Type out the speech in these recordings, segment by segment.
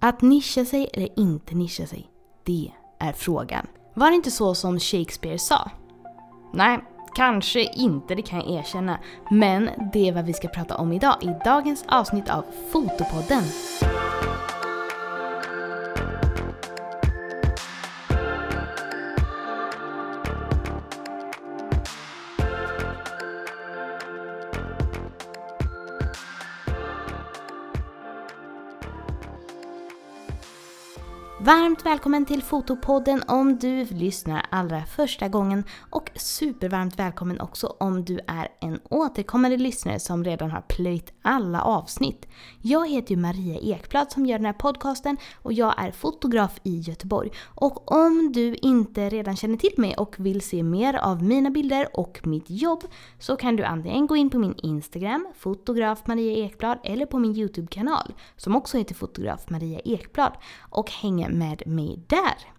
Att nischa sig eller inte nischa sig, det är frågan. Var det inte så som Shakespeare sa? Nej, kanske inte, det kan jag erkänna. Men det är vad vi ska prata om idag i dagens avsnitt av Fotopodden. Varmt välkommen till Fotopodden om du lyssnar allra första gången och supervarmt välkommen också om du är en återkommande lyssnare som redan har plöjt alla avsnitt. Jag heter ju Maria Ekblad som gör den här podcasten och jag är fotograf i Göteborg. Och om du inte redan känner till mig och vill se mer av mina bilder och mitt jobb så kan du antingen gå in på min Instagram, fotograf Maria Ekblad, eller på min YouTube-kanal som också heter fotograf Maria Ekblad och hänga med mig där.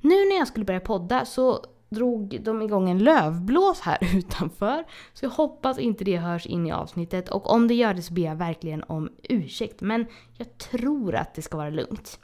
Nu när jag skulle börja podda så drog de igång en lövblås här utanför. Så jag hoppas inte det hörs in i avsnittet och om det gör det så ber jag verkligen om ursäkt. Men jag tror att det ska vara lugnt.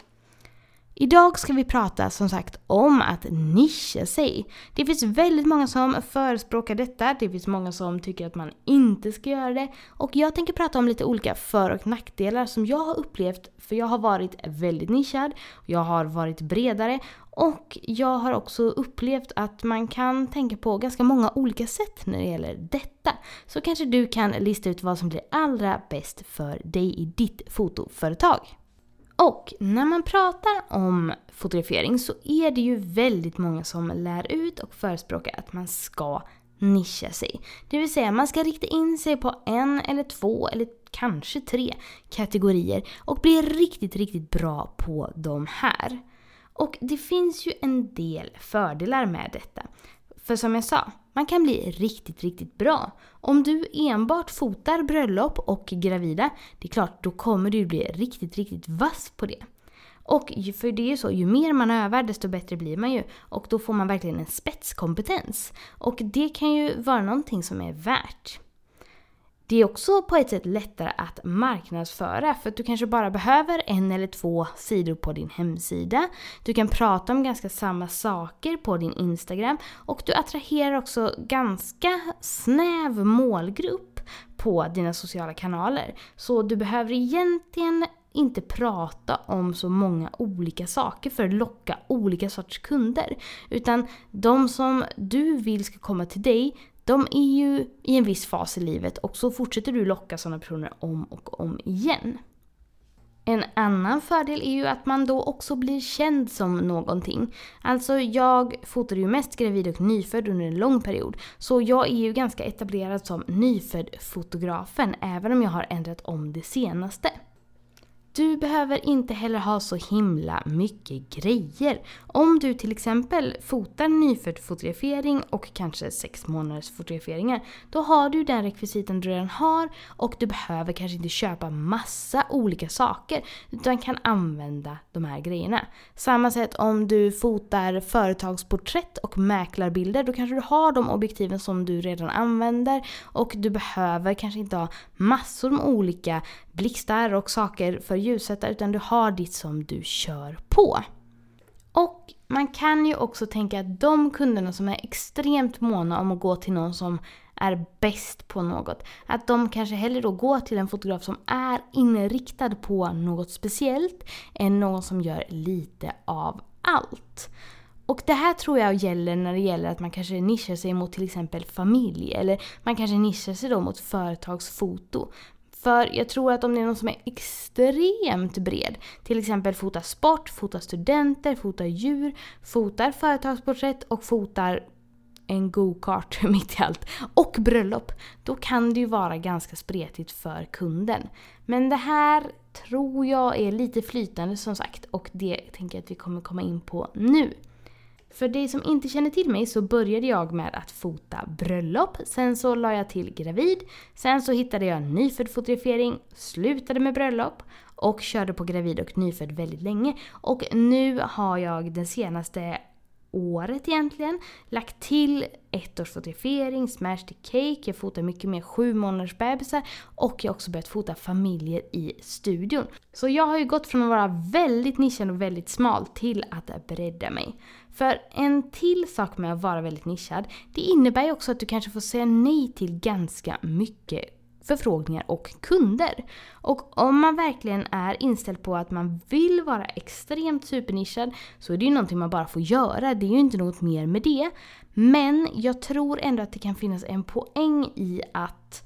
Idag ska vi prata som sagt om att nischa sig. Det finns väldigt många som förespråkar detta, det finns många som tycker att man inte ska göra det. Och jag tänker prata om lite olika för och nackdelar som jag har upplevt, för jag har varit väldigt nischad, jag har varit bredare och jag har också upplevt att man kan tänka på ganska många olika sätt när det gäller detta. Så kanske du kan lista ut vad som blir allra bäst för dig i ditt fotoföretag. Och när man pratar om fotografering så är det ju väldigt många som lär ut och förespråkar att man ska nischa sig. Det vill säga man ska rikta in sig på en eller två eller kanske tre kategorier och bli riktigt, riktigt bra på de här. Och det finns ju en del fördelar med detta. För som jag sa, man kan bli riktigt, riktigt bra. Om du enbart fotar bröllop och gravida, det är klart, då kommer du bli riktigt, riktigt vass på det. Och för det är ju så, ju mer man övar desto bättre blir man ju. Och då får man verkligen en spetskompetens. Och det kan ju vara någonting som är värt. Det är också på ett sätt lättare att marknadsföra för att du kanske bara behöver en eller två sidor på din hemsida. Du kan prata om ganska samma saker på din Instagram och du attraherar också ganska snäv målgrupp på dina sociala kanaler. Så du behöver egentligen inte prata om så många olika saker för att locka olika sorts kunder. Utan de som du vill ska komma till dig, de är ju i en viss fas i livet och så fortsätter du locka sådana personer om och om igen. En annan fördel är ju att man då också blir känd som någonting. Alltså jag fotade ju mest gravid och nyfödd under en lång period. Så jag är ju ganska etablerad som nyfödd-fotografen även om jag har ändrat om det senaste. Du behöver inte heller ha så himla mycket grejer. Om du till exempel fotar nyfödd fotografering och kanske sex månaders fotograferingar, då har du den rekvisiten du redan har och du behöver kanske inte köpa massa olika saker utan kan använda de här grejerna. Samma sätt om du fotar företagsporträtt och mäklarbilder, då kanske du har de objektiven som du redan använder och du behöver kanske inte ha massor med olika blixtar och saker för ljussättare utan du har ditt som du kör på. Och man kan ju också tänka att de kunderna som är extremt måna om att gå till någon som är bäst på något, att de kanske hellre då går till en fotograf som är inriktad på något speciellt än någon som gör lite av allt. Och det här tror jag gäller när det gäller att man kanske nischar sig mot till exempel familj eller man kanske nischar sig då mot företagsfoto. För jag tror att om det är någon som är extremt bred, till exempel fotar sport, fotar studenter, fotar djur, fotar företagsporträtt och fotar en go-kart mitt i allt och bröllop, då kan det ju vara ganska spretigt för kunden. Men det här tror jag är lite flytande som sagt och det tänker jag att vi kommer komma in på nu. För dig som inte känner till mig så började jag med att fota bröllop, sen så la jag till gravid, sen så hittade jag nyfödd fotografering, slutade med bröllop och körde på gravid och nyfödd väldigt länge. Och nu har jag den senaste året egentligen. Lagt till ett års fotografering, smash the cake, jag fotar mycket mer sju månaders bebisar och jag har också börjat fota familjer i studion. Så jag har ju gått från att vara väldigt nischad och väldigt smal till att bredda mig. För en till sak med att vara väldigt nischad, det innebär ju också att du kanske får säga nej till ganska mycket förfrågningar och kunder. Och om man verkligen är inställd på att man vill vara extremt supernischad så är det ju någonting man bara får göra. Det är ju inte något mer med det. Men jag tror ändå att det kan finnas en poäng i att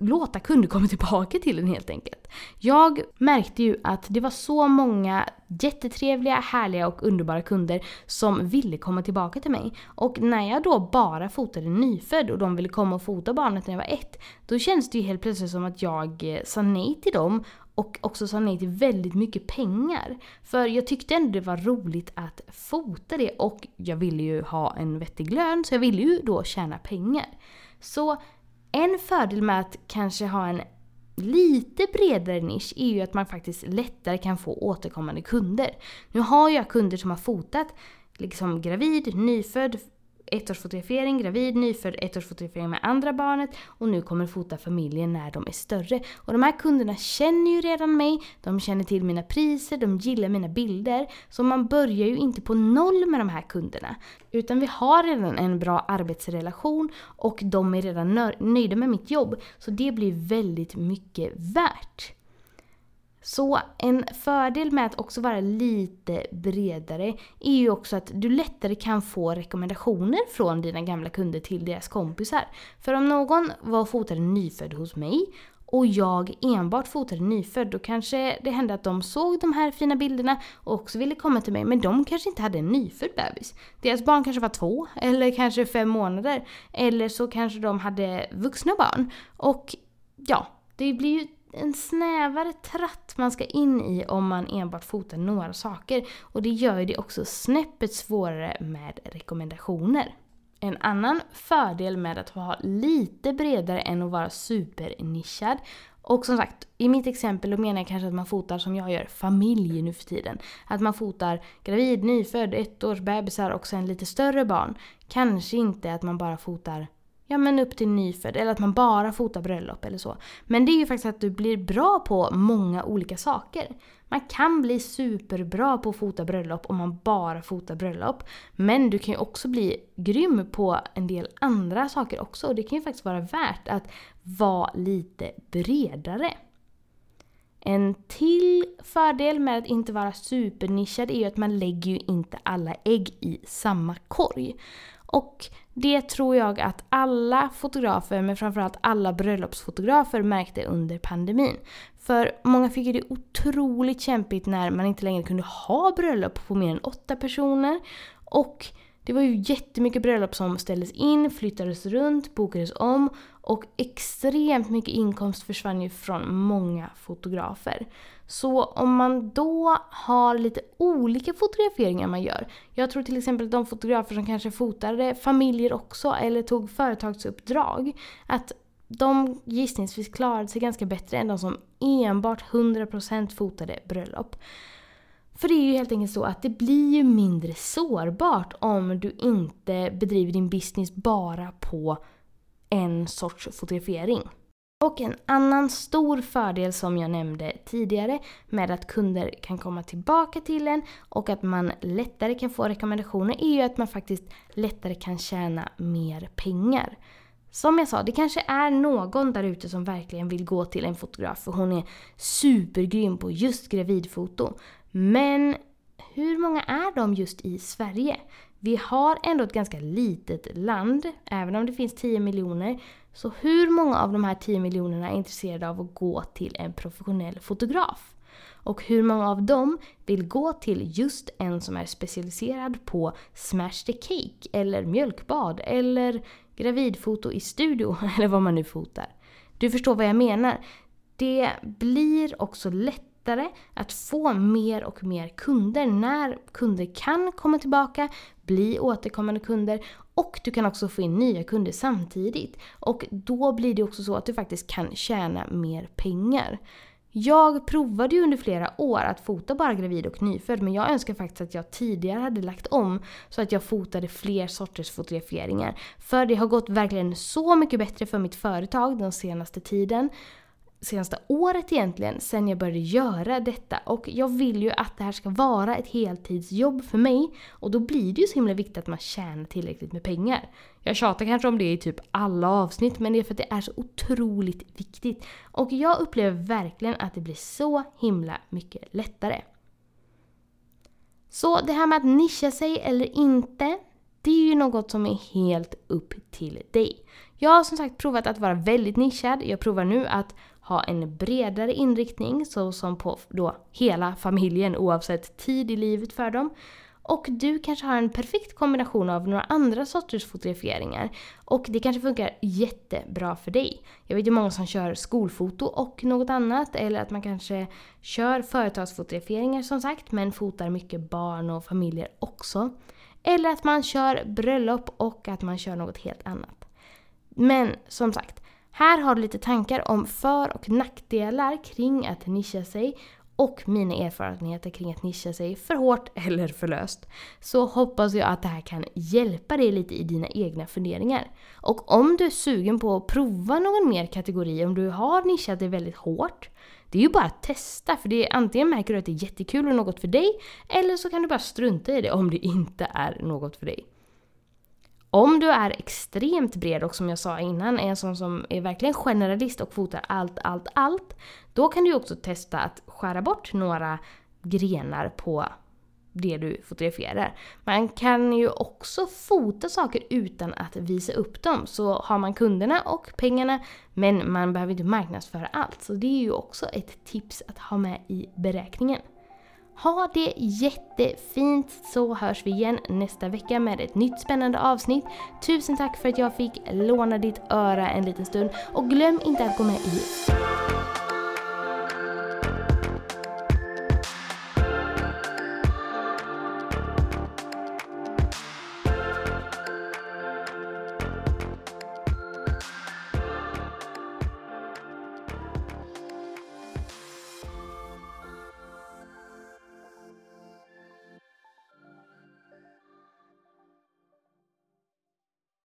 låta kunder komma tillbaka till den helt enkelt. Jag märkte ju att det var så många jättetrevliga, härliga och underbara kunder som ville komma tillbaka till mig. Och när jag då bara fotade nyfödd och de ville komma och fota barnet när jag var ett, då känns det ju helt plötsligt som att jag eh, sa nej till dem och också sa nej till väldigt mycket pengar. För jag tyckte ändå det var roligt att fota det och jag ville ju ha en vettig lön så jag ville ju då tjäna pengar. Så en fördel med att kanske ha en lite bredare nisch är ju att man faktiskt lättare kan få återkommande kunder. Nu har jag kunder som har fotat liksom gravid, nyfödd, ettårsfotografering, gravid, nyfödd, ettårsfotografering med andra barnet och nu kommer fota familjen när de är större. Och de här kunderna känner ju redan mig, de känner till mina priser, de gillar mina bilder. Så man börjar ju inte på noll med de här kunderna. Utan vi har redan en bra arbetsrelation och de är redan nöjda med mitt jobb. Så det blir väldigt mycket värt. Så en fördel med att också vara lite bredare är ju också att du lättare kan få rekommendationer från dina gamla kunder till deras kompisar. För om någon var fotade nyfödd hos mig och jag enbart fotade nyfödd, då kanske det hände att de såg de här fina bilderna och också ville komma till mig, men de kanske inte hade en nyfödd bebis. Deras barn kanske var två, eller kanske fem månader, eller så kanske de hade vuxna barn. Och ja, det blir ju en snävare tratt man ska in i om man enbart fotar några saker. Och det gör ju det också snäppet svårare med rekommendationer. En annan fördel med att vara lite bredare än att vara supernischad och som sagt, i mitt exempel då menar jag kanske att man fotar som jag gör, familj nu för tiden. Att man fotar gravid, nyfödd, ettårs bebisar och sen lite större barn. Kanske inte att man bara fotar ja men upp till nyfödd eller att man bara fotar bröllop eller så. Men det är ju faktiskt att du blir bra på många olika saker. Man kan bli superbra på att fota bröllop om man bara fotar bröllop. Men du kan ju också bli grym på en del andra saker också och det kan ju faktiskt vara värt att vara lite bredare. En till fördel med att inte vara supernischad är ju att man lägger ju inte alla ägg i samma korg. Och det tror jag att alla fotografer, men framförallt alla bröllopsfotografer märkte under pandemin. För många fick ju det otroligt kämpigt när man inte längre kunde ha bröllop på mer än åtta personer. Och det var ju jättemycket bröllop som ställdes in, flyttades runt, bokades om och extremt mycket inkomst försvann ju från många fotografer. Så om man då har lite olika fotograferingar man gör. Jag tror till exempel att de fotografer som kanske fotade familjer också eller tog företagsuppdrag. Att de gissningsvis klarade sig ganska bättre än de som enbart 100% fotade bröllop. För det är ju helt enkelt så att det blir ju mindre sårbart om du inte bedriver din business bara på en sorts fotografering. Och en annan stor fördel som jag nämnde tidigare med att kunder kan komma tillbaka till en och att man lättare kan få rekommendationer är ju att man faktiskt lättare kan tjäna mer pengar. Som jag sa, det kanske är någon där ute som verkligen vill gå till en fotograf för hon är supergrym på just gravidfoto. Men hur många är de just i Sverige? Vi har ändå ett ganska litet land, även om det finns 10 miljoner. Så hur många av de här 10 miljonerna är intresserade av att gå till en professionell fotograf? Och hur många av dem vill gå till just en som är specialiserad på smash the cake, eller mjölkbad, eller gravidfoto i studio, eller vad man nu fotar. Du förstår vad jag menar. Det blir också lätt lättare att få mer och mer kunder när kunder kan komma tillbaka, bli återkommande kunder och du kan också få in nya kunder samtidigt. Och då blir det också så att du faktiskt kan tjäna mer pengar. Jag provade ju under flera år att fota bara gravid och nyfödd men jag önskar faktiskt att jag tidigare hade lagt om så att jag fotade fler sorters fotograferingar. För det har gått verkligen så mycket bättre för mitt företag den senaste tiden senaste året egentligen sen jag började göra detta och jag vill ju att det här ska vara ett heltidsjobb för mig och då blir det ju så himla viktigt att man tjänar tillräckligt med pengar. Jag tjatar kanske om det i typ alla avsnitt men det är för att det är så otroligt viktigt och jag upplever verkligen att det blir så himla mycket lättare. Så det här med att nischa sig eller inte, det är ju något som är helt upp till dig. Jag har som sagt provat att vara väldigt nischad. Jag provar nu att ha en bredare inriktning såsom på då hela familjen oavsett tid i livet för dem. Och du kanske har en perfekt kombination av några andra sorters fotograferingar. Och det kanske funkar jättebra för dig. Jag vet ju många som kör skolfoto och något annat. Eller att man kanske kör företagsfotograferingar som sagt men fotar mycket barn och familjer också. Eller att man kör bröllop och att man kör något helt annat. Men som sagt, här har du lite tankar om för och nackdelar kring att nischa sig och mina erfarenheter kring att nischa sig för hårt eller för löst. Så hoppas jag att det här kan hjälpa dig lite i dina egna funderingar. Och om du är sugen på att prova någon mer kategori, om du har nischat dig väldigt hårt, det är ju bara att testa för det är, antingen märker du att det är jättekul och något för dig, eller så kan du bara strunta i det om det inte är något för dig. Om du är extremt bred och som jag sa innan är en sån som är verkligen generalist och fotar allt, allt, allt. Då kan du också testa att skära bort några grenar på det du fotograferar. Man kan ju också fota saker utan att visa upp dem. Så har man kunderna och pengarna men man behöver inte marknadsföra allt. Så det är ju också ett tips att ha med i beräkningen. Ha det jättefint så hörs vi igen nästa vecka med ett nytt spännande avsnitt. Tusen tack för att jag fick låna ditt öra en liten stund och glöm inte att gå med i